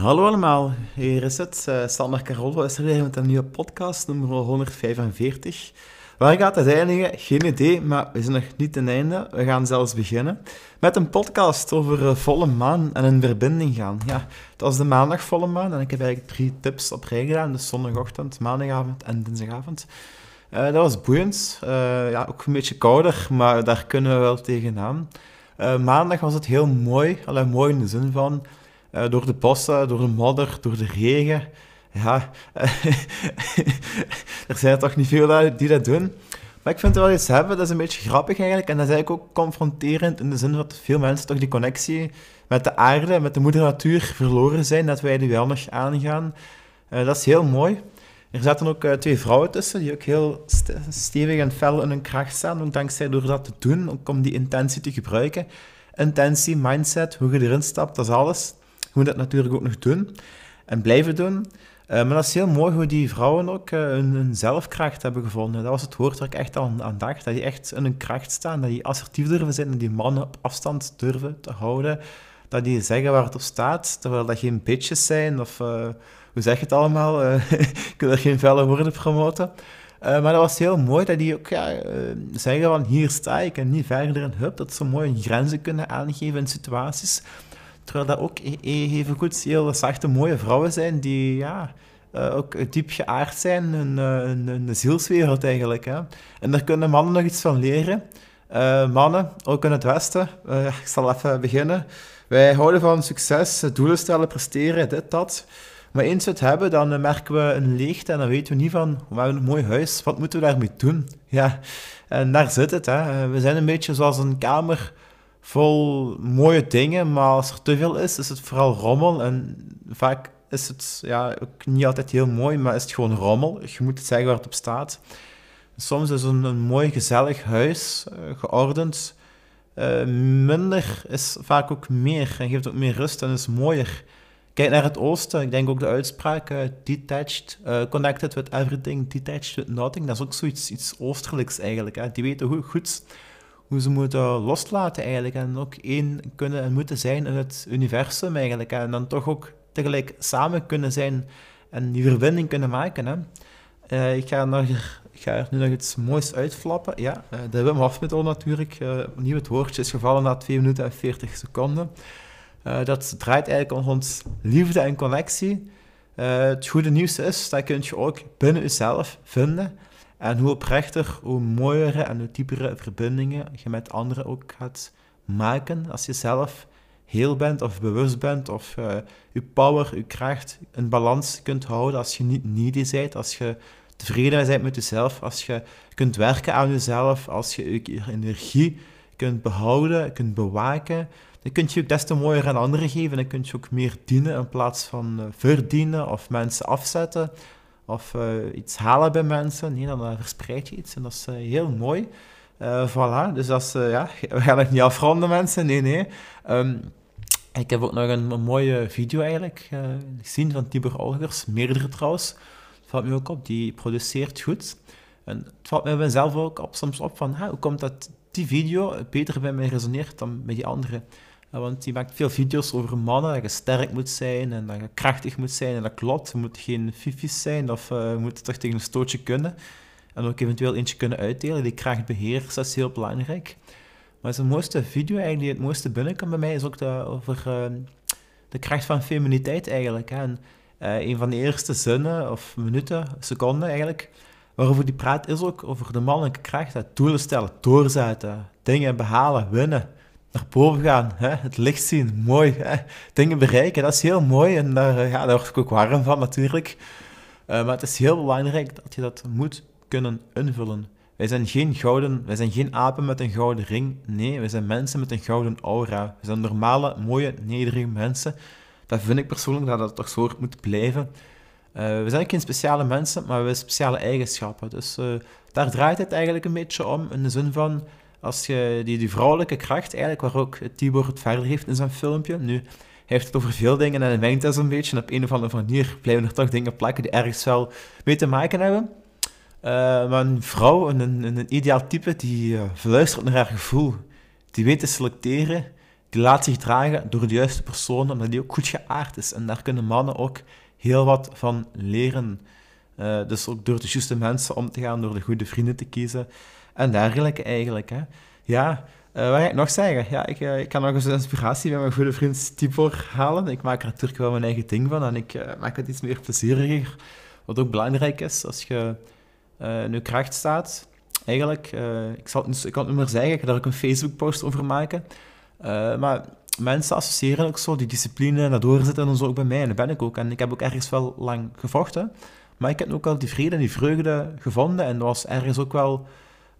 Hallo allemaal, hier is het. Uh, Sander Carollo is er weer met een nieuwe podcast, nummer 145. Waar gaat het eindigen? Geen idee, maar we zijn nog niet ten einde. We gaan zelfs beginnen met een podcast over uh, volle maan en een verbinding gaan. Ja, het was de maandag volle maan en ik heb eigenlijk drie tips op rij gedaan. Dus zondagochtend, maandagavond en dinsdagavond. Uh, dat was boeiend. ja, ook een beetje kouder, maar daar kunnen we wel tegenaan. maandag was het heel mooi, alleen mooi in de zin van uh, door de bossen, door de modder, door de regen. Ja, er zijn toch niet veel die dat doen. Maar ik vind het wel iets hebben, dat is een beetje grappig eigenlijk. En dat is eigenlijk ook confronterend in de zin dat veel mensen toch die connectie met de aarde, met de moeder natuur verloren zijn, dat wij die wel nog aangaan. Uh, dat is heel mooi. Er zaten ook twee vrouwen tussen die ook heel st stevig en fel in hun kracht staan, dankzij door dat te doen, ook om die intentie te gebruiken. Intentie, mindset, hoe je erin stapt, dat is alles. Moet dat natuurlijk ook nog doen en blijven doen. Uh, maar dat is heel mooi hoe die vrouwen ook uh, hun, zelfkracht hebben gevonden. Dat was het woord waar ik echt aan, aan dacht. Dat die echt in hun kracht staan, dat die assertief durven zijn, dat die mannen op afstand durven te houden. Dat die zeggen waar het op staat, terwijl dat geen bitches zijn of... Uh, hoe zeg je het allemaal? ik wil er geen felle woorden promoten. maar dat was heel mooi dat die ook ja, zeggen van hier sta ik en niet verder en hup. Dat ze mooi grenzen kunnen aangeven in situaties. Terwijl dat ook e-, e-, even goed heel zachte, mooie vrouwen zijn die ja, uh, ook diep geaard zijn, een, een, een zielswereld eigenlijk. Hè. En daar kunnen mannen nog iets van leren. Uh, mannen, ook in het Westen, ik zal even beginnen. Wij houden van succes, doelen stellen, presteren, dit, dat. Maar eens we het hebben, dan merken we een leegte en dan weten we niet van, we hebben een mooi huis, wat moeten we daarmee doen? Ja, en daar zit het. Hè. We zijn een beetje zoals een kamer vol mooie dingen, maar als er te veel is, is het vooral rommel. En vaak is het ja, niet altijd heel mooi, maar is het gewoon rommel. Je moet het zeggen waar het op staat. Soms is een, een mooi, gezellig huis, uh, geordend, uh, minder is vaak ook meer en geeft ook meer rust en is mooier. Kijk naar het oosten, ik denk ook de uitspraak uh, detached, connected with everything, detached with nothing. Dat is ook zoiets iets oosterlijks eigenlijk. Hè. Die weten hoe goed hoe ze moeten loslaten eigenlijk. En ook één kunnen en moeten zijn in het universum eigenlijk. En dan toch ook tegelijk samen kunnen zijn en die verbinding kunnen maken. Hè. Uh, ik, ga ga er nu nog iets moois uitflappen. Ja, uh, de Wim Hof methode natuurlijk. Uh, opnieuw het woordje is gevallen na 2 minuten en 40 seconden. dat draait eigenlijk rond liefde en connectie. het goede nieuws is, dat kun je ook binnen jezelf vinden. En hoe oprechter, hoe mooiere en hoe diepere verbindingen je met anderen ook gaat maken als je zelf heel bent of bewust bent of uh, je power, je kracht in balans kunt houden als je niet needy bent, als je tevreden bent met jezelf, als je kunt werken aan jezelf, als je je energie kunt behouden, kunt bewaken, dan kun je ook des te mooier aan anderen geven. Dan kun je ook meer dienen in plaats van uh, verdienen of mensen afzetten of uh, iets halen bij mensen. Nee, dan verspreid je iets en dat is uh, heel mooi. voilà, dus dat ja, we gaan het niet afronden, mensen. Nee, nee. Um, ik heb ook nog een, mooie video eigenlijk gezien van Tibor Olgers, meerdere trouwens. Valt me ook op, die produceert goed. En het valt mij zelf ook op, soms op van, hoe komt dat die video beter bij mij resoneert dan bij die andere? Want die maakt veel video's over mannen, dat je sterk moet zijn en dat je krachtig moet zijn. En dat klopt, je moet geen fifies zijn of uh, je moet toch tegen een stootje kunnen. En ook eventueel eentje kunnen uitdelen. Die kracht beheersen, dat is heel belangrijk. Maar zijn mooiste video eigenlijk, die het mooiste binnenkomt bij mij, is ook de, over uh, de kracht van feminiteit eigenlijk. Hè. En uh, een van de eerste zinnen, of minuten, seconden eigenlijk, waarover die praat, is ook over de mannelijke kracht. Dat doelen stellen, doorzetten, dingen behalen, winnen naar boven gaan, hè? het licht zien, mooi, hè? dingen bereiken, dat is heel mooi en daar, eh, ja, daar word ik ook warm van natuurlijk. Uh, maar het is heel belangrijk dat je dat moet kunnen invullen. Wij zijn geen gouden, wij zijn geen apen met een gouden ring, nee, wij zijn mensen met een gouden aura. We zijn normale, mooie, nederige mensen. Dat vind ik persoonlijk dat dat toch zo moet blijven. Uh, we zijn geen speciale mensen, maar we hebben speciale eigenschappen. Dus daar draait het eigenlijk een beetje om, in de zin van als je die, die vrouwelijke kracht, eigenlijk, waar ook Tibor het verder heeft in zijn filmpje. Nu, hij heeft het over veel dingen en hij mengt dat een beetje. Op een of andere manier blijven er toch dingen plakken die ergens wel mee te maken hebben. Uh, maar een vrouw, een, een, ideaal type, die uh, naar haar gevoel. Die weet te selecteren. die laat zich dragen door de juiste persoon, omdat die ook goed geaard is. En daar kunnen mannen ook heel wat van leren. Uh, dus ook door de juiste mensen om te gaan, door de goede vrienden te kiezen en dergelijke eigenlijk. Hè. Ja, uh, wat ga ik nog zeggen? Ja, ik, uh, ik kan nog eens inspiratie bij mijn goede vriend Tibor halen. Ik maak er natuurlijk wel mijn eigen ding van en ik maak het iets meer plezieriger. Wat ook belangrijk is als je je kracht staat. Eigenlijk, ik, zal het, ik kan het niet meer zeggen, ik ga daar ook een Facebook-post over maken. maar mensen associëren ook zo die discipline, dat doorzetten en zo ook bij mij. En dat ben ik ook. En ik heb ook ergens wel lang gevochten. Maar ik heb ook wel die vrede en die vreugde gevonden. En dat was ergens ook wel...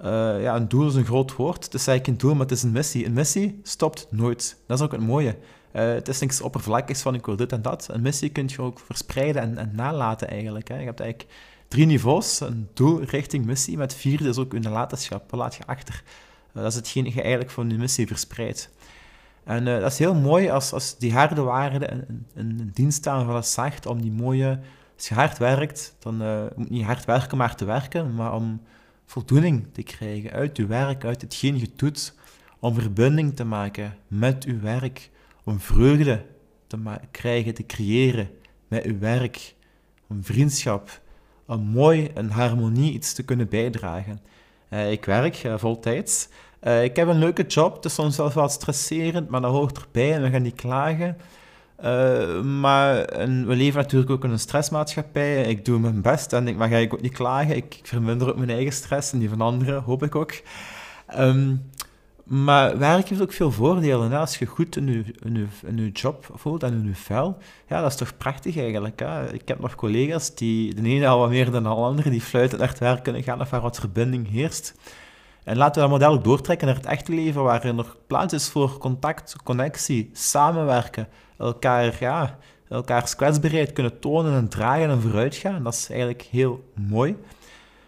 Uh, ja, een doel is een groot woord. Het is eigenlijk een doel, maar het is een missie. Een missie stopt nooit. Dat is ook het mooie. Uh, het is niks oppervlakkigs van ik wil dit en dat. Een missie kun je ook verspreiden en, en nalaten eigenlijk. Hè. Je hebt eigenlijk drie niveaus. Een doel richting missie. Met vierde is ook een nalatenschap. Wat laat je achter? Uh, dat is hetgeen je eigenlijk van je missie verspreidt. En dat is heel mooi als, als die harde waarden in, in, dienst staan van het zacht, om die mooie als je hard werkt, dan moet je niet hard werken maar te werken, maar om voldoening te krijgen uit je werk, uit hetgeen je doet, om verbinding te maken met je werk, om vreugde te krijgen, te creëren met je werk, om vriendschap, om mooi en harmonie iets te kunnen bijdragen. Uh, ik werk uh, voltijds. Uh, ik heb een leuke job, het is soms wel wat stresserend, maar dat hoort erbij en we gaan niet klagen. Uh, maar we leven natuurlijk ook in een stressmaatschappij. Ik doe mijn best en ik mag eigenlijk ook niet klagen. Ik, verminder ook mijn eigen stress en die van anderen, hoop ik ook. Um, maar werk heeft ook veel voordelen. Als je goed in je, in, je, in job voelt en in je vel, ja, dat is toch prachtig eigenlijk. Hè? Ik heb nog collega's die, de ene al wat meer dan de andere, die fluiten echt werk kunnen gaan of waar wat verbinding heerst. En laten we dat model doortrekken naar het echte leven, waar er plaats is voor contact, connectie, samenwerken, elkaar, ja, elkaars kwetsbaarheid kunnen tonen en dragen en vooruitgaan. Dat is eigenlijk heel mooi.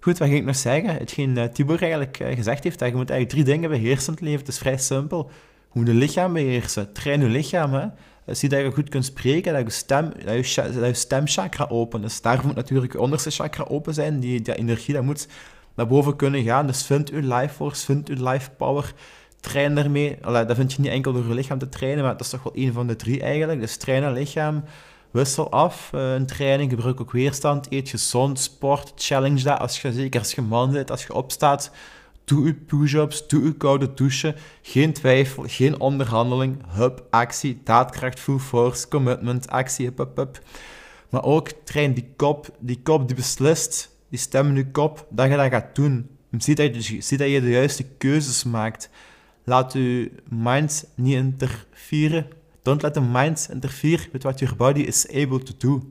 Goed, wat ging ik nog zeggen? Hetgeen uh, Tibor eigenlijk uh, gezegd heeft, dat je moet eigenlijk drie dingen beheersen in het leven. Het is vrij simpel. Je moet je lichaam beheersen. Train je lichaam, hè. Eh, zie dat je goed kunt spreken, dat je, stem, dat je, stemchakra open is. Daarvoor moet natuurlijk je onderste chakra open zijn. Die, die energie, dat moet naar boven kunnen gaan. Dus vind je life force, vind je life power train daarmee. Allee, dat vind je niet enkel door je lichaam te trainen, maar dat is toch wel een van de drie eigenlijk. Dus trainen lichaam, wissel af. Een training, gebruik ook weerstand, eet gezond, sport, challenge dat. Als je, zeker als je man bent, als je opstaat, doe je push-ups, doe je koude douchen. Geen twijfel, geen onderhandeling. Hup, actie, daadkracht, full force, commitment, actie, hup, hup, hup. Maar ook train die kop, die kop die beslist, die stem in je kop, dat je dat gaat doen. Zie dat, je, zie dat je de juiste keuzes maakt. Laat uw mind niet interferen. Don't let the mind interfere with what your body is able to do.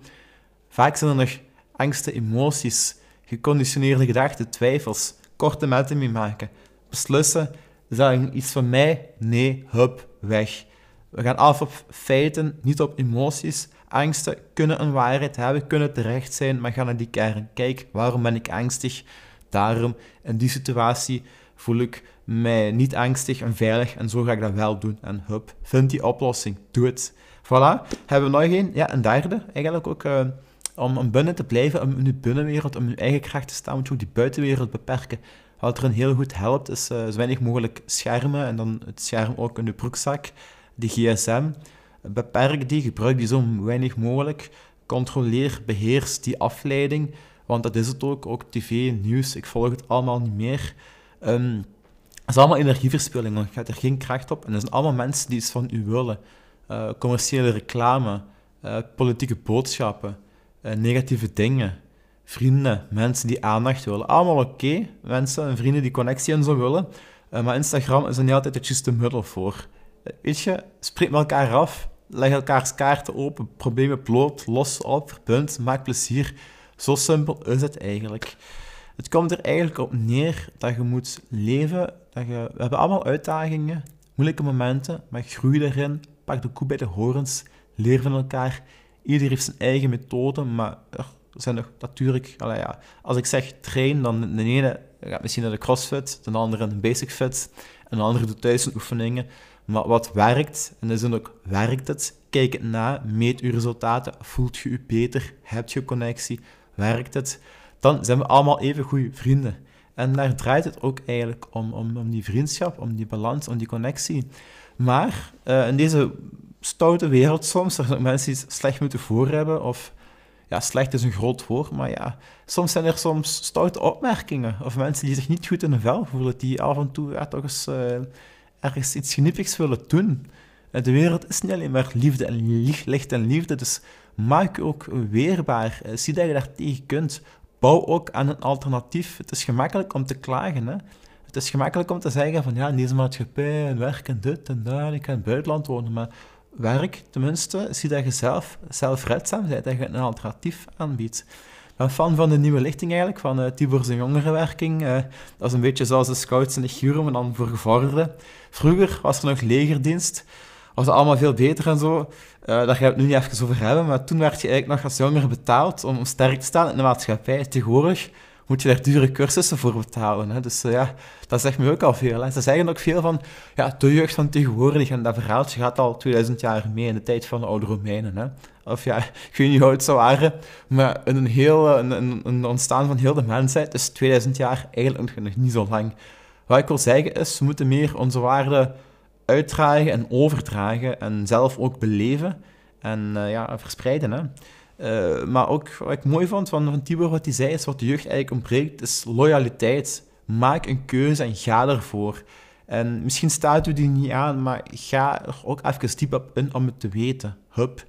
Vaak zijn er nog angsten, emoties, geconditioneerde gedachten, twijfels, korte metten mee maken. Beslissen, is iets van mij? Nee, hup, weg. We gaan af op feiten, niet op emoties. Angsten kunnen een waarheid hebben, kunnen terecht zijn, maar ga naar die kern. Kijk, waarom ben ik angstig? Daarom, in die situatie voel ik mij niet angstig en veilig en zo ga ik dat wel doen. En hup, vind die oplossing, doe het. Voilà, hebben we nog één, ja, een derde eigenlijk ook. Uh, om, om binnen te blijven, om in je binnenwereld, om in je eigen kracht te staan, moet je ook die buitenwereld beperken. Wat er een heel goed helpt, is uh, zo weinig mogelijk schermen en dan het scherm ook in de broekzak, die gsm. Beperk die, gebruik die zo weinig mogelijk. Controleer, beheers die afleiding, want dat is het ook. Ook tv, nieuws, ik volg het allemaal niet meer. Het is allemaal energieverspilling, want je gaat er geen kracht op. En er zijn allemaal mensen die iets van u willen. Uh, commerciële reclame, uh, politieke boodschappen, uh, negatieve dingen, vrienden, mensen die aandacht willen. Allemaal oké, mensen en vrienden die connectie en zo willen. maar Instagram is er niet altijd het juiste middel voor. weet je, spreek met elkaar af, leg elkaars kaarten open, problemen bloot, los op, punt, maak plezier. Zo simpel is het eigenlijk. Het komt er eigenlijk op neer dat je moet leven. We hebben allemaal uitdagingen, moeilijke momenten, maar groei erin. Pak de koe bij de horens, leer van elkaar. Ieder heeft zijn eigen methode, maar er zijn nog natuurlijk... ja, als ik zeg train, dan de ene gaat misschien naar de crossfit, de andere een basic fit, en de andere doet thuis oefeningen. Maar wat werkt, en dan ook werkt het, kijk het na, meet je resultaten, voelt je je beter, heb je connectie, werkt het dan zijn we allemaal even goede vrienden. En daar draait het ook eigenlijk om, om, om die vriendschap, om die balans, om die connectie. Maar uh, in deze stoute wereld soms, er mensen die slecht moeten voor hebben, of ja, slecht is een groot woord, maar ja, soms zijn er soms stoute opmerkingen, of mensen die zich niet goed in hun vel voelen, die af en toe ja, toch eens uh, ergens iets geniepig willen doen. De wereld is niet alleen maar liefde en licht en liefde, dus maak ook weerbaar. Zie dat je daar tegen kunt. Bouw ook aan een alternatief. Het is gemakkelijk om te klagen. Hè? Het is gemakkelijk om te zeggen van ja, in deze maatschappij en werk en dit en dat, ik kan in het buitenland wonen. Maar werk, tenminste, zie dat je zelf zelfredzaam bent, dat je een alternatief aanbiedt. Ik ben fan van de nieuwe lichting eigenlijk, van uh, Tibor zijn jongerenwerking. Uh, dat is een beetje zoals de scouts en de guren, maar dan voor gevorderden. Vroeger was er nog legerdienst was het allemaal veel beter en zo. Uh, daar ga ik het nu niet even over hebben, maar toen werd je eigenlijk nog als jongere betaald om, sterk te staan in de maatschappij. Tegenwoordig moet je daar dure cursussen voor betalen. Hè. Dus uh, ja, dat zegt me ook al veel. Ze zeggen ook veel van, ja, de jeugd van tegenwoordig, en dat verhaaltje gaat al 2000 jaar mee in de tijd van de oude Romeinen. Hè. Of ja, ik weet niet hoe het zou waren, maar een heel, een, een, een ontstaan van heel de mensheid is 2000 jaar eigenlijk nog niet zo lang. Wat ik wil zeggen is, we moeten meer onze waarden uitdragen en overdragen en zelf ook beleven en uh, ja, verspreiden. Hè. Uh, maar ook wat ik mooi vond van, van Tibor, wat hij zei, is wat de jeugd eigenlijk ontbreekt, is loyaliteit. Maak een keuze en ga ervoor. En misschien staat u die niet aan, maar ga er ook even diep op in om het te weten. Hup.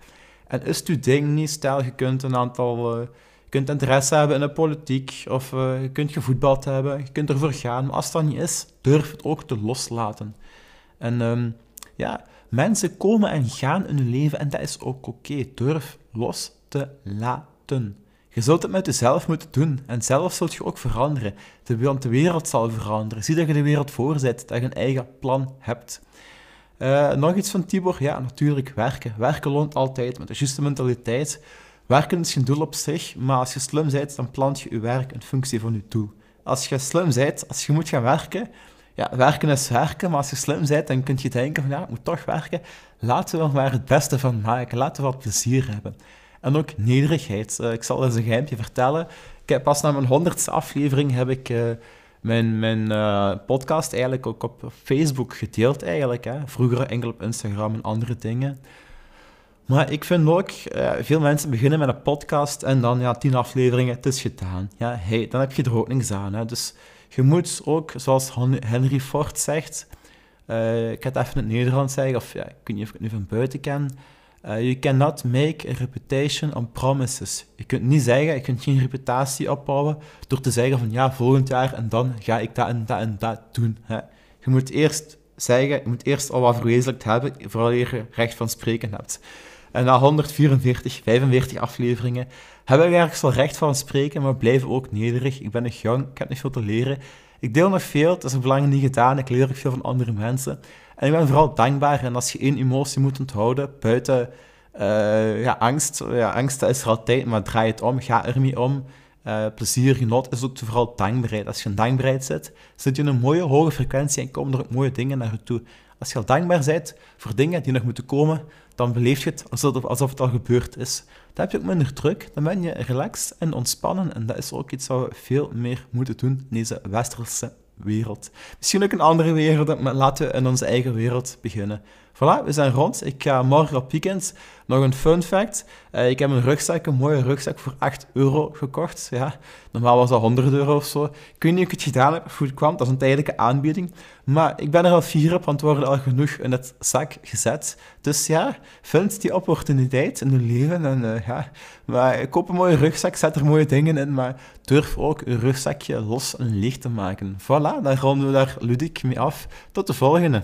En is het uw ding niet? Stel, je kunt een aantal... Je kunt interesse hebben in de politiek, of uh, je kunt gevoetbald hebben, je kunt ervoor gaan. Maar als dat niet is, durf het ook te loslaten. En um, ja, mensen komen en gaan in hun leven en dat is ook oké. Durf los te laten. Je zult het met jezelf moeten doen en zelf zult je ook veranderen. De, de wereld zal veranderen. Zie dat je de wereld voorzet, dat je een eigen plan hebt. Uh, nog iets van Tibor? Ja, natuurlijk werken. Werken loont altijd, met de juiste mentaliteit. Werken is geen doel op zich, maar als je slim bent, dan plant je je werk in functie van je doel. Als je slim bent, als je moet gaan werken, ja, werken is werken, maar als je slim bent, dan kun je denken van ja, ik moet toch werken. Laten we er maar het beste van maken. Laten we wat plezier hebben. En ook nederigheid. Uh, ik zal eens een geheimje vertellen. Heb pas na mijn honderdste aflevering heb ik uh, mijn, mijn uh, podcast eigenlijk ook op Facebook gedeeld eigenlijk. Hè. Vroeger enkel op Instagram en andere dingen. Maar ik vind ook, veel mensen beginnen met een podcast en dan ja, tien afleveringen, het is gedaan. Ja, hey, dan heb je er ook niks aan. Hè. Dus je moet ook, zoals Henry Ford zegt, uh, ik ga het even in het Nederlands zeggen, of ja, ik weet niet of ik het nu van buiten ken. Uh, you cannot make a reputation on promises. Je kunt niet zeggen, je kunt geen reputatie opbouwen door te zeggen van ja, volgend jaar en dan ga ik dat en dat en dat doen. Hè. Je moet eerst zeggen, je moet eerst al wat verwezenlijkt hebben, voordat je recht van spreken hebt. En na 144, 45 afleveringen hebben we ergens wel recht van spreken, maar blijven ook nederig. Ik ben nog jong, ik heb nog veel te leren. Ik deel nog veel, het is een belang niet gedaan, ik leer ook veel van andere mensen. En ik ben vooral dankbaar. En als je één emotie moet onthouden, buiten uh, ja, angst, ja, angst is er altijd, maar draai het om, ga ermee om. Uh, plezier, genot is ook vooral dankbaarheid. Als je in dankbaarheid zit, zit je in een mooie hoge frequentie en komen er ook mooie dingen naar je toe. Als je al dankbaar bent voor dingen die nog moeten komen, dan beleef je het alsof, alsof het al gebeurd is. Dan heb je ook minder druk, dan ben je relaxed en ontspannen. En dat is ook iets wat we veel meer moeten doen in deze westerse wereld. Misschien ook een andere wereld, maar laten we in onze eigen wereld beginnen. Voilà, we zijn rond. Ik ga morgen op weekend. Nog een fun fact. Uh, ik heb een rugzak, een mooie rugzak, voor 8 euro gekocht. Ja, normaal was dat 100 euro of zo. Ik weet niet hoe ik het gedaan heb, het kwam. Dat is een tijdelijke aanbieding. Maar ik ben er al fier op, want er worden al genoeg in het zak gezet. Dus ja, vind die opportuniteit in je leven. En, uh, ja, maar koop een mooie rugzak, zet er mooie dingen in, maar durf ook een rugzakje los en leeg te maken. Voilà, dan ronden we daar ludiek mee af. Tot de volgende.